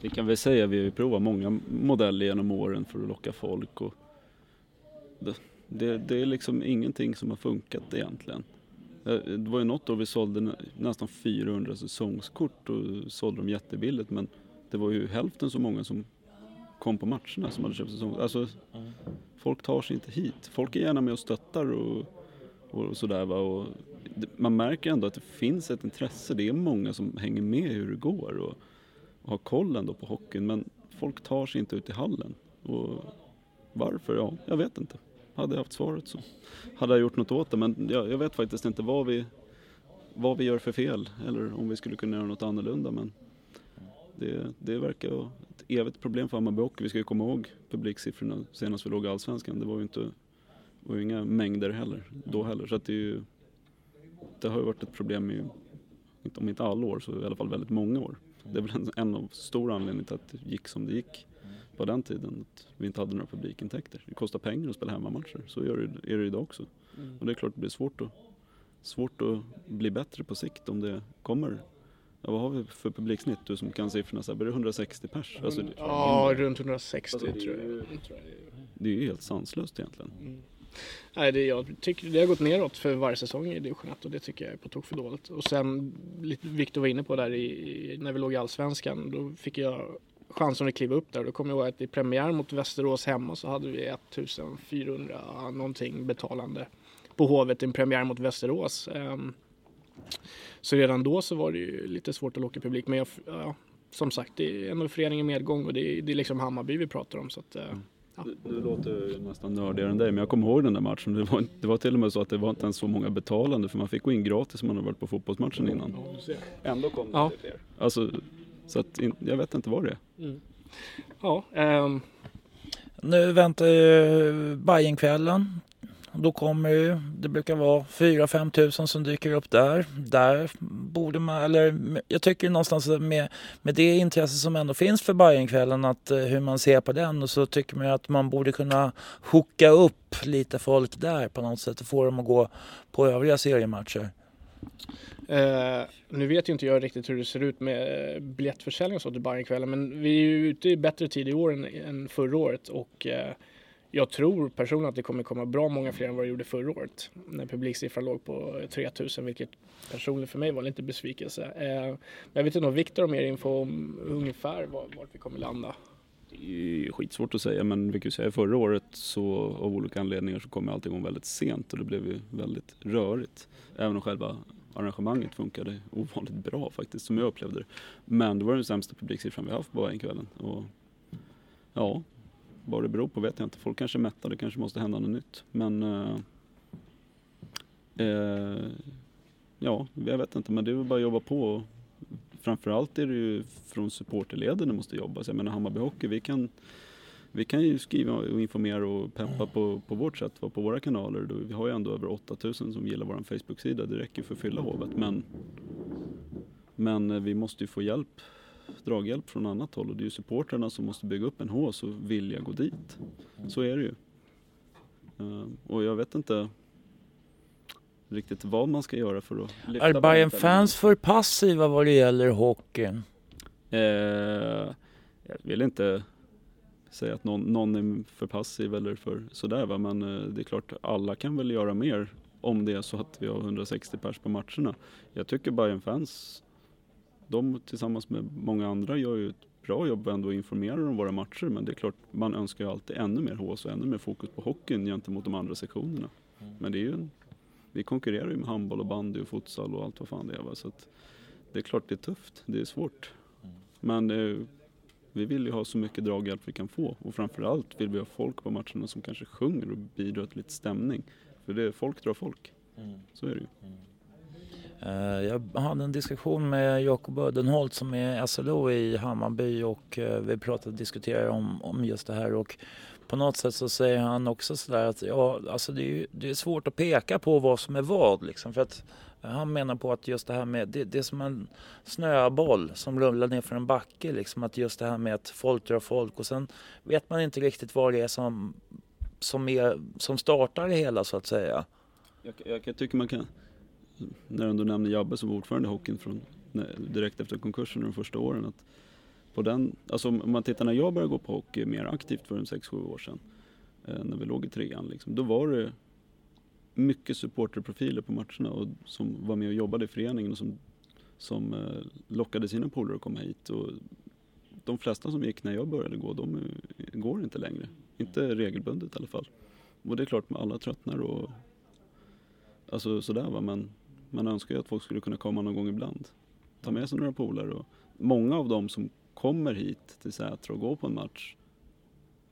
Vi kan väl säga att vi har provat många modeller genom åren för att locka folk och det, det, det är liksom ingenting som har funkat egentligen. Eh, Det var ju något år vi sålde nä- nästan 400 säsongskort och sålde dem jättebilligt men det var ju hälften så många som kom på matcherna som hade köpt säsong. Alltså, folk tar sig inte hit. Folk är gärna med och stöttar och, och sådär va. Och det, man märker ändå att det finns ett intresse. Det är många som hänger med hur det går och, och har koll ändå på hockeyn. Men folk tar sig inte ut i hallen. Och varför? Ja, jag vet inte. Hade jag haft svaret så hade jag gjort något åt det. Men jag, jag vet faktiskt inte vad vi, vad vi gör för fel. Eller om vi skulle kunna göra något annorlunda. Men det, det verkar vara ett evigt problem för Hammarby Hockey. Vi ska ju komma ihåg publiksiffrorna senast vi låg i Allsvenskan. Det var ju inte var ju inga mängder heller, då heller. Så att det, är ju, det har ju varit ett problem i, om inte alla år, så i alla fall väldigt många år. Det är väl en, en av stora anledningarna till att det gick som det gick på den tiden. Att vi inte hade några publikintäkter. Det kostar pengar att spela hemmamatcher, så är det idag också. Och det är klart det blir svårt att, svårt att bli bättre på sikt om det kommer Ja, vad har vi för publiksnitt? Du som kan siffrorna, så här, blir det 160 pers? Alltså, det, ja, runt 160 Alltså, det är tror jag. det är ju helt sanslöst egentligen. Nej, det, jag tycker det har gått neråt för varje säsong i division 1 och det tycker jag är på tok för dåligt. Och sen, lite Viktor var inne på där i, när vi låg i Allsvenskan, då fick jag chansen att kliva upp där. Då kommer jag ihåg att i premiär mot Västerås hemma så hade vi 1400 någonting betalande på Hovet i en premiär mot Västerås. Ehm, så redan då så var det ju lite svårt att locka publik. Men jag, ja, som sagt, det är ändå föreningen medgång och det är, det är liksom Hammarby vi pratar om. Så att, eh, Du, du låter ju nästan nördigare än dig, men jag kommer ihåg den där matchen. Det var, det var till och med så att det var inte ens så många betalande, för man fick gå in gratis om man hade varit på fotbollsmatchen innan. Ändå kom Ja. det fler. Alltså, så att in, jag vet inte vad det är. ja, ehm, Nu väntar ju Bajenkvällen. Då kommer ju, det brukar vara 4-5 tusen som dyker upp där. Där borde man, eller jag tycker någonstans med, med det intresse som ändå finns för Bajenkvällen att eh, hur man ser på den och så tycker man ju att man borde kunna hooka upp lite folk där på något sätt och få dem att gå på övriga seriematcher. Uh, nu vet ju inte jag riktigt hur det ser ut med eh, biljettförsäljning och så till Bajenkvällen men vi är ju ute i bättre tid i år än, än förra året och uh, jag tror personligen att det kommer komma bra många fler än vad det gjorde förra året när publiksiffran låg på 3000 vilket personligen för mig var en liten besvikelse. Uh, men jag vet inte om Viktor har mer info om ungefär var- vart vi kommer landa. Skitsvårt att säga, men vi kan ju säga förra året så av olika anledningar så kom allting igång väldigt sent och det blev ju väldigt rörigt. Även om själva arrangemanget funkade ovanligt bra faktiskt, som jag upplevde det. Men det var den sämsta publiksiffran vi haft på Bajenkvällen. Och ja, vad det beror på vet jag inte. Folk kanske är mätta, det kanske måste hända något nytt. Men eh, eh, ja, jag vet inte, men det är väl bara att jobba på. Framförallt är det ju från supporterleden det måste jobbas. Jag menar Hammarby Hockey, vi kan, vi kan ju skriva och informera och peppa på, på vårt sätt, på våra kanaler. Vi har ju ändå över 8000 som gillar vår Facebook-sida, det räcker för att fylla hovet. Men, men eh, vi måste ju få hjälp, draghjälp från annat håll och det är ju supporterna som måste bygga upp en hås och vilja gå dit. Så är det ju. Eh, och jag vet inte riktigt vad man ska göra för att lyfta Är Bayern fans för passiva vad det gäller hockeyn? Eh, jag vill inte säga att någon, någon är för passiv eller för sådär va, men eh, det är klart alla kan väl göra mer om det är så att vi har 160 pers på matcherna. Jag tycker Bayern fans de tillsammans med många andra gör ju ett bra jobb ändå att informera om våra matcher, men det är klart man önskar ju alltid ännu mer hås och ännu mer fokus på hockeyn gentemot de andra sektionerna. Men det är ju en, vi konkurrerar ju med handboll och bandy och futsal och allt vad fan det är. Va? Så det är klart det är tufft, det är svårt. Men eh, vi vill ju ha så mycket draghjälp vi kan få och framförallt vill vi ha folk på matcherna som kanske sjunger och bidrar till lite stämning. För det, folk drar folk. Så är det ju. Eh, Jag hade en diskussion med Jakob Ödenholt som är SLO i Hammarby och eh, vi pratade och diskuterade om, om just det här och på något sätt så säger han också sådär att ja, alltså det är, ju- det är svårt att peka på vad som är vad liksom för att han menar på att just det här med, det, det är som en snöboll som rullar ner för en backe liksom att just det här med att folk drar folk och sen vet man inte riktigt vad det är som, som, är, som startar det hela så att säga. Jag, jag, jag tycker man kan, när du nämner Jabbe som ordförande i hockeyn från, när, direkt efter konkursen de första åren. Att på den, alltså om man tittar när jag började gå på hockey mer aktivt för en 6-7 år sedan. Eh, när vi låg i trean liksom, då var det mycket supporterprofiler på matcherna och som var med och jobbade i föreningen och som, som eh, lockade sina polare att komma hit. Och de flesta som gick när jag började gå, de eh, går inte längre. Inte regelbundet i alla fall. Och det är klart, alla tröttnar och Alltså sådär va, men man önskar ju att folk skulle kunna komma någon gång ibland. Ta med sig några polare och många av dem som kommer hit till Sätra och går på en match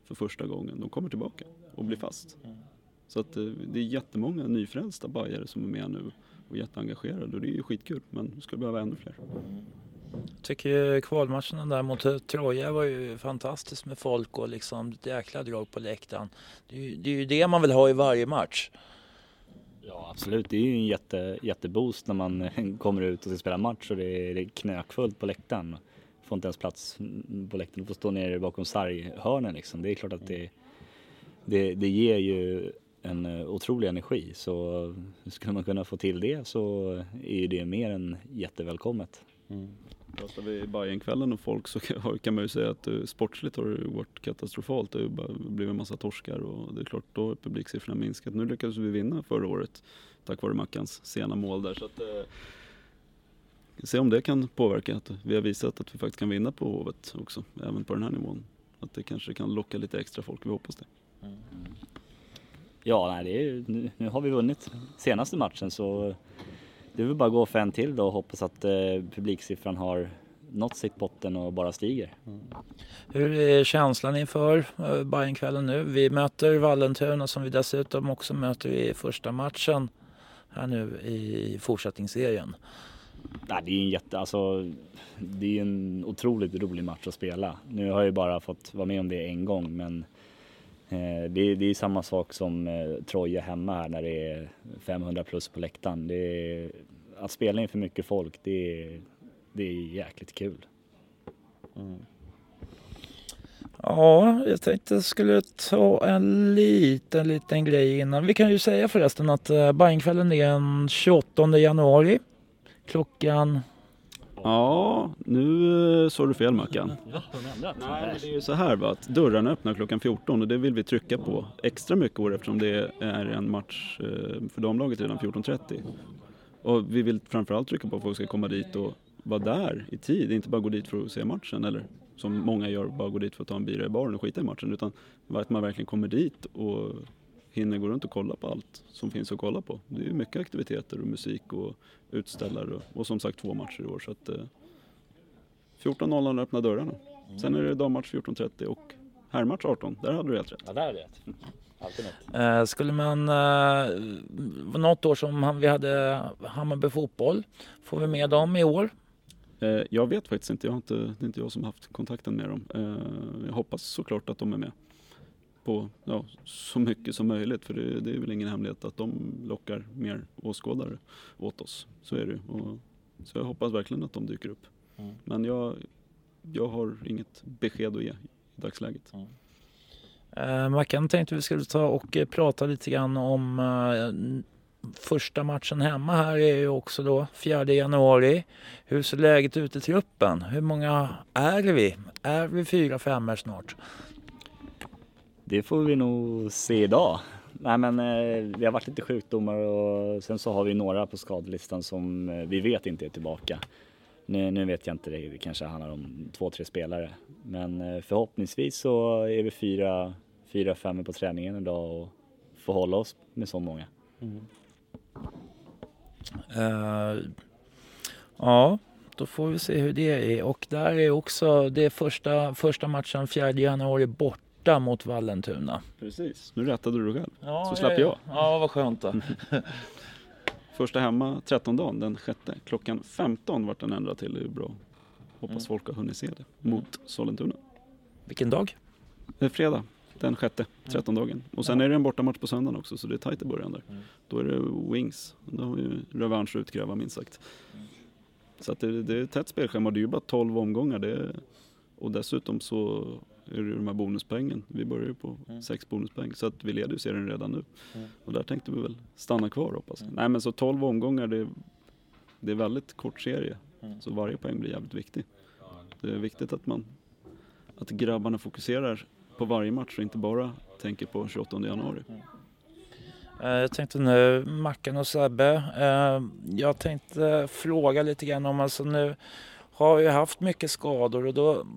för första gången, de kommer tillbaka och blir fast. Så att eh, det är jättemånga nyfrälsta bajare som är med nu och jätteengagerade och det är ju skitkul men vi skulle behöva ännu fler. tycker ju kvalmatchen där mot Troja var ju fantastiskt med folk och liksom ett jäkla drag på läktaren. Det är, ju, det är ju det man vill ha i varje match. Ja absolut, det är ju en jätte, jätteboost när man <laughs> kommer ut och ska spela match och det är, det är knökfullt på läktaren. Får inte ens plats på läktaren, får stå nere bakom sarghörnen liksom. Det är klart att det, det, det ger ju en eh, otrolig energi så skulle man kunna få till det så är ju det mer än jättevälkommet. Pratar vi Bajenkvällen och folk så kan- <laughs> kan man ju säga att eh, sportsligt har det varit katastrofalt. Det har blivit en massa torskar och det är klart då har publiksiffrorna minskat. Nu lyckades vi vinna förra året tack vare Mackans sena mål där. Så att, eh, se om det kan påverka. Att vi har visat att vi faktiskt kan vinna på Hovet också, även på den här nivån. Att det kanske kan locka lite extra folk, vi hoppas det. Ja, nej, det är, nu, nu har vi vunnit senaste matchen så det är väl bara att gå för en till då och hoppas att eh, publiksiffran har nått sitt botten och bara stiger. Hur är känslan inför eh, Bajenkvällen nu? Vi möter Vallentuna som vi dessutom också möter i första matchen här nu i fortsättningsserien. Nej, det är en jätte, alltså, det är en otroligt rolig match att spela. Nu har jag ju bara fått vara med om det en gång men eh, det, är, det är samma sak som eh, Troja hemma här när det är 500 plus på läktaren. Det är, att spela inför mycket folk, det är, det är jäkligt kul. Mm. Ja, jag tänkte jag skulle ta en liten, liten grej innan. Vi kan ju säga förresten att eh, Bajenkvällen är den 28 januari. Klockan... Ja, nu eh, sa du fel Mackan. <laughs> Nej, det är ju så här va, att dörrarna öppnar klockan 14 och det vill vi trycka på extra mycket år eftersom det är en match eh, för damlaget redan 14.30. Och vi vill framförallt trycka på att folk ska komma dit och vara där i tid, inte bara gå dit för att se matchen eller som många gör, bara gå dit för att ta en bira i baren och skita i matchen utan att man verkligen kommer dit och hinner gå runt och kolla på allt som finns att kolla på. Det är ju mycket aktiviteter och musik och utställare och, och som sagt två matcher i år så att eh, 14.00 öppnar dörrarna. Sen är det dammatch 14.30 och herrmatch 18. Där hade du helt rätt. Ja, där är det. Alltid något. Eh, skulle man... Eh, något år som han- vi hade Hammarby fotboll. Får vi med dem i år? Eh, jag vet faktiskt inte, jag har inte, det är inte jag som har haft kontakten med dem. Eh, jag hoppas såklart att de är med på ja, så mycket som möjligt för det, det är väl ingen hemlighet att de lockar mer åskådare åt oss. Så är det och, Så jag hoppas verkligen att de dyker upp. Mm. Men jag, jag har inget besked att ge i dagsläget. Eh, Mackan tänkte vi skulle ta och eh, prata lite grann om eh, första matchen hemma här är ju också då 4 januari. Hur ser läget ut i truppen? Hur många är vi? Är vi fyra, fem här snart? Det får vi nog se idag. Nej men eh, det har varit lite sjukdomar och sen så har vi några på skadelistan som eh, vi vet inte är tillbaka. Nu, nu vet jag inte, det det kanske handlar om två, tre spelare. Men eh, förhoppningsvis så är vi fyra, fyra, fem på träningen idag och får hålla oss med så många. Mm. Eh, ja, då får vi se hur det är. Och där är också det är första, första matchen 4 januari borta mot Vallentuna. Precis, nu rättade du dig själv. Ja, Så slapp jag. Ja, vad skönt då. <laughs> Första hemma 13 dagen, den sjätte. Klockan 15 vart den ändrad till, det är ju bra. Hoppas Mm. folk har hunnit se det. Mot Sollentuna. Vilken dag? Det är fredag, den sjätte, 13 dagen. Och sen är det en bortamatch på söndagen också, så det är tajt i början där. Mm. Då är det Wings. Då har vi revansch att utkräva minst sagt. Så att det, det är ett tätt spelschema, det är ju bara 12 omgångar. Det är, och dessutom så ju de här bonuspoängen. Vi börjar ju på Mm. sex bonuspoäng så att vi leder ju serien redan nu. Mm. Och där tänkte vi väl stanna kvar hoppas jag. Mm. Nej men så 12 omgångar, det, det är väldigt kort serie. Mm. Så varje poäng blir jävligt viktig. Det är viktigt att man att grabbarna fokuserar på varje match och inte bara tänker på 28 januari. Eh, Jag tänkte nu, Mackan och Sebbe, eh, jag tänkte fråga lite grann om, alltså nu har vi haft mycket skador och då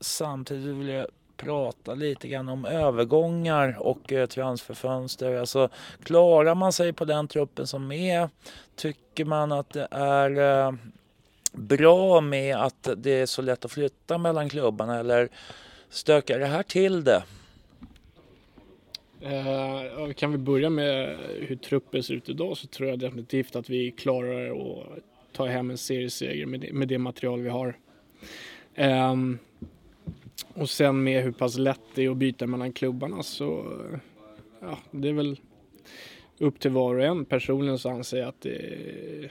samtidigt vill jag prata lite grann om övergångar och eh, transferfönster. Alltså klarar man sig på den truppen som är? Tycker man att det är eh, bra med att det är så lätt att flytta mellan klubbarna eller stökar det här till det? Eh, kan vi börja med hur truppen ser ut idag så tror jag definitivt att vi klarar att ta hem en serieseger med det, med det material vi har. Ehm, och sen med hur pass lätt det är att byta mellan klubbarna så ja, det är väl upp till var och en. Personligen så anser jag att det,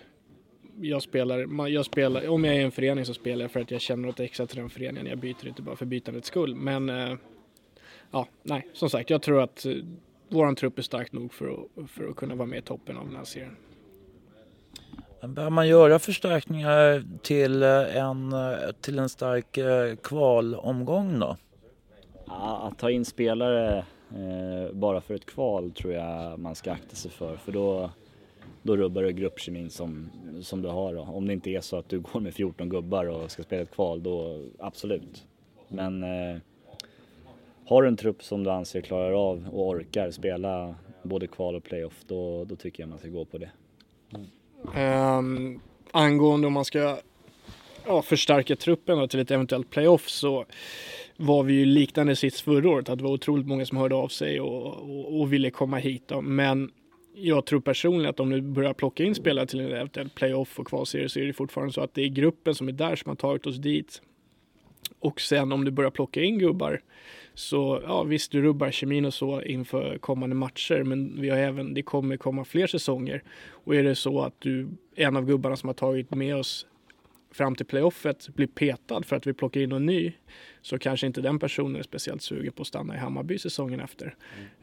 jag spelar, jag spelar, om jag är i en förening så spelar jag för att jag känner något extra till den föreningen. Jag byter inte bara för bytandets skull. Men eh, ja, nej, som sagt, jag tror att vår våran trupp är stark nog för att, för att kunna vara med i toppen av den här serien. Bör man göra förstärkningar till eh, en, eh, till en stark eh, kvalomgång då? Ja, att ta in spelare eh, bara för ett kval tror jag man ska akta sig för. För då, då rubbar du gruppkemin som, som du har. Då. Om det inte är så att du går med 14 gubbar och ska spela ett kval, då absolut. Men eh, har du en trupp som du anser klarar av och orkar spela både kval och playoff, då, då tycker jag man ska gå på det. Um, angående om man ska ja, förstärka truppen då till ett eventuellt playoff så var vi ju liknande sits förra året. Att det var otroligt många som hörde av sig och, och, och ville komma hit. Då. Men jag tror personligen att om du börjar plocka in spelare till en eventuell playoff och kvalserie så är det fortfarande så att det är gruppen som är där som har tagit oss dit. Och sen om du börjar plocka in gubbar så ja visst du rubbar kemin och så inför kommande matcher men vi har även, det kommer komma fler säsonger. Och är det så att du, en av gubbarna som har tagit med oss fram till playoffet blir petad för att vi plockar in någon ny så kanske inte den personen är speciellt sugen på att stanna i Hammarby säsongen efter.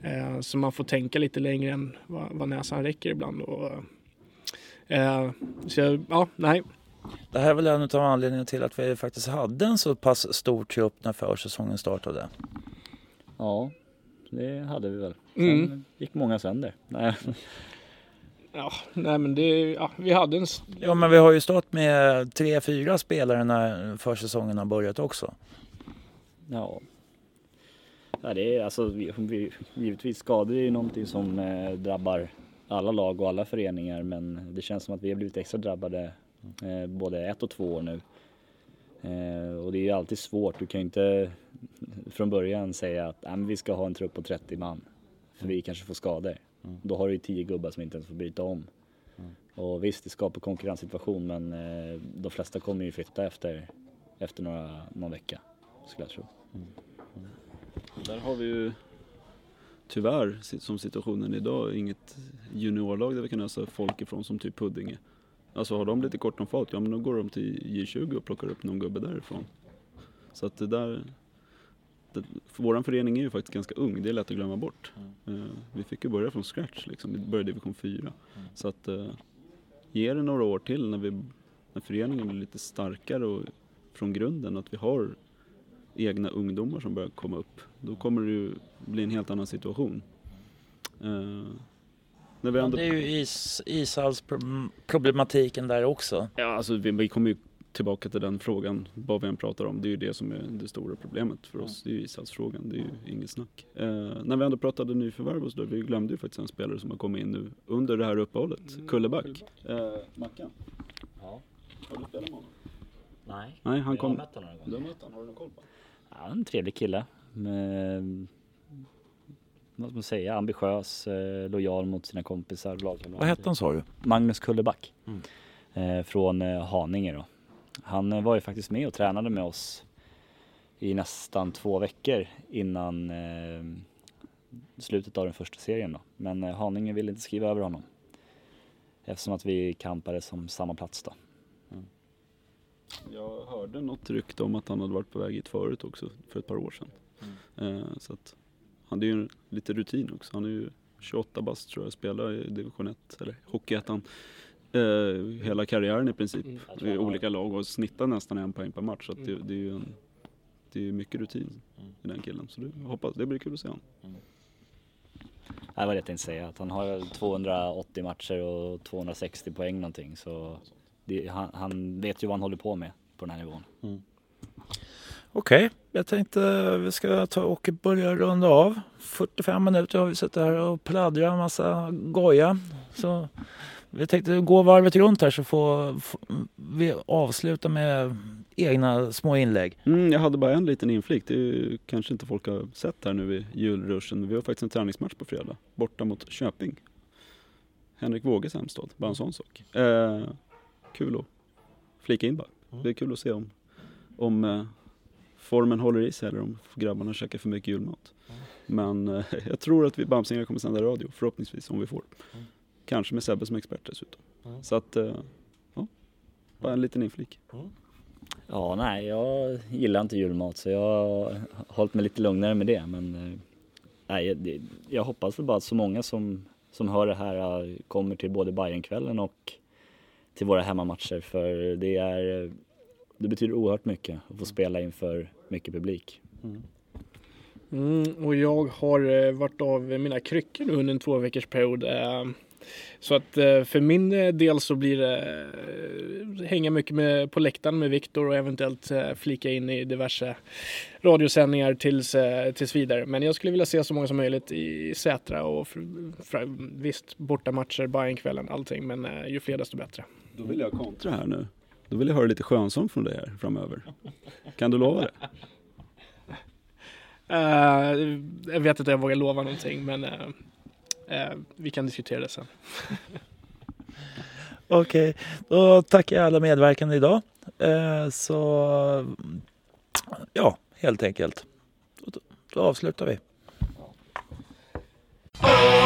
Eh, så man får tänka lite längre än vad, vad näsan räcker ibland. Och, eh, så jag, ja, nej. Det här är väl en av anledningarna till att vi faktiskt hade en så pass stor trupp när försäsongen startade. Ja, det hade vi väl. Sen Mm. gick många sönder. Nej. Ja, nej men det, ja, vi hade en, Ja men vi har ju stått med tre, fyra spelare när försäsongen har börjat också. Ja. ja det är, alltså, vi, vi, givetvis skador är ju någonting som eh, drabbar alla lag och alla föreningar men det känns som att vi har blivit extra drabbade eh, både ett och två år nu. Eh, och det är ju alltid svårt, du kan ju inte från början säga att "Nej, men vi ska ha en trupp på 30 man för vi kanske får skador. Då har du ju 10 gubbar som inte ens får byta om. Och visst, det skapar konkurrenssituation men eh, de flesta kommer ju flytta efter, efter några, någon vecka skulle jag tro. Där har vi ju tyvärr, som situationen är idag, inget juniorlag där vi kan ösa folk ifrån som typ Huddinge. Alltså har de lite kort om fat, ja men då går de till J20 och plockar upp någon gubbe därifrån. Så att det där, för våran förening är ju faktiskt ganska ung, det är lätt att glömma bort. Eh, vi fick ju börja från scratch liksom, vi började i division 4. Så att uh, ge det några år till när, vi, när föreningen blir lite starkare och från grunden, att vi har egna ungdomar som börjar komma upp, då kommer det ju bli en helt annan situation. Eh, när vi Men ändå, det är ju is, ishallsproblematiken där också. ja, alltså, vi, vi kommer ju tillbaka till den frågan, vad vi än pratar om, det är ju det som är det stora problemet för oss. Det är ju ishallsfrågan, det är ju inget snack. Eh, när vi ändå pratade nyförvärv och så där, vi glömde ju faktiskt en spelare som har kommit in nu under det här uppehållet, Mm. Kulleback. Eh, Mackan, Ja. har du spelat med honom? Nej, Nej, han jag kom... har mött honom någon gång. Du har mött honom, har du någon koll på Ja, en trevlig kille. Med, vad ska man säga, ambitiös, eh, lojal mot sina kompisar lagkamrater. Vad hette han sa du? Magnus Kulleback. Mm. Eh, från eh, Haninge då. Han eh, var ju faktiskt med och tränade med oss i nästan två veckor innan eh, slutet av den första serien då. Men eh, Haninge ville inte skriva över honom. Eftersom att vi kampade som samma plats då. Jag hörde något rykte om att han hade varit på väg hit förut också, för ett par år sedan. Mm. Eh, så att han är ju lite rutin också. Han är ju 28 bast tror jag, spelar i division 1, eller Hockeyettan. Eh, hela karriären i princip, Mm. I har- olika lag och snittar nästan en poäng per match. Så att det, Mm. det är ju en, det är mycket rutin Mm. i den killen. Så det, jag hoppas, det blir kul att se honom. Det var det jag tänkte säga, att han har 280 matcher och 260 poäng någonting. Så det, han, han vet ju vad han håller på med på den här nivån. Okej, jag tänkte vi ska ta och börja runda av. 45 minuter har vi suttit här och pladdrat en massa goja. Så vi tänkte gå varvet runt här så får, får vi avsluta med egna små inlägg. Mm, jag hade bara en liten inflik. Det är ju, kanske inte folk har sett här nu i julruschen. Men vi har faktiskt en träningsmatch på fredag. Borta mot Köping. Henrik Wåges hemstad. Bara en sån sak. Eh, kul att flika in bara. Det är kul att se om, om eh, formen håller i sig eller om grabbarna käkar för mycket julmat. Men eh, <laughs> jag tror att vi Bamsingar kommer sända radio. Förhoppningsvis om vi får. Kanske med Sebbe som expert dessutom. Så att, eh, ja. Bara en liten inflik. Ja, nej, jag gillar inte julmat så jag har hållit mig lite lugnare med det. Men eh, nej, det, jag hoppas väl bara att så många som, som hör det här eh, kommer till både Bajenkvällen och till våra hemmamatcher. För det, är, det betyder oerhört mycket att få spela inför mycket publik. Mm, och jag har varit av mina kryckor nu under en två veckors period. Så att eh, för min eh, del så blir det eh, hänga mycket med, på läktaren med Viktor och eventuellt flika in i diverse radiosändningar tills, tills vidare. Men jag skulle vilja se så många som möjligt i Sätra och för, för, visst bortamatcher, Bajenkvällen, allting. Men ju fler desto bättre. Då vill jag kontra här nu. Då vill jag höra lite skönsång från dig här framöver. Kan du lova det? Eh, jag vet inte om jag vågar lova någonting men eh, Eh, vi kan diskutera det sen. <laughs> Okej, okay. då tackar jag alla medverkande idag. Eh, så ja, helt enkelt. Då, då avslutar vi. Oh,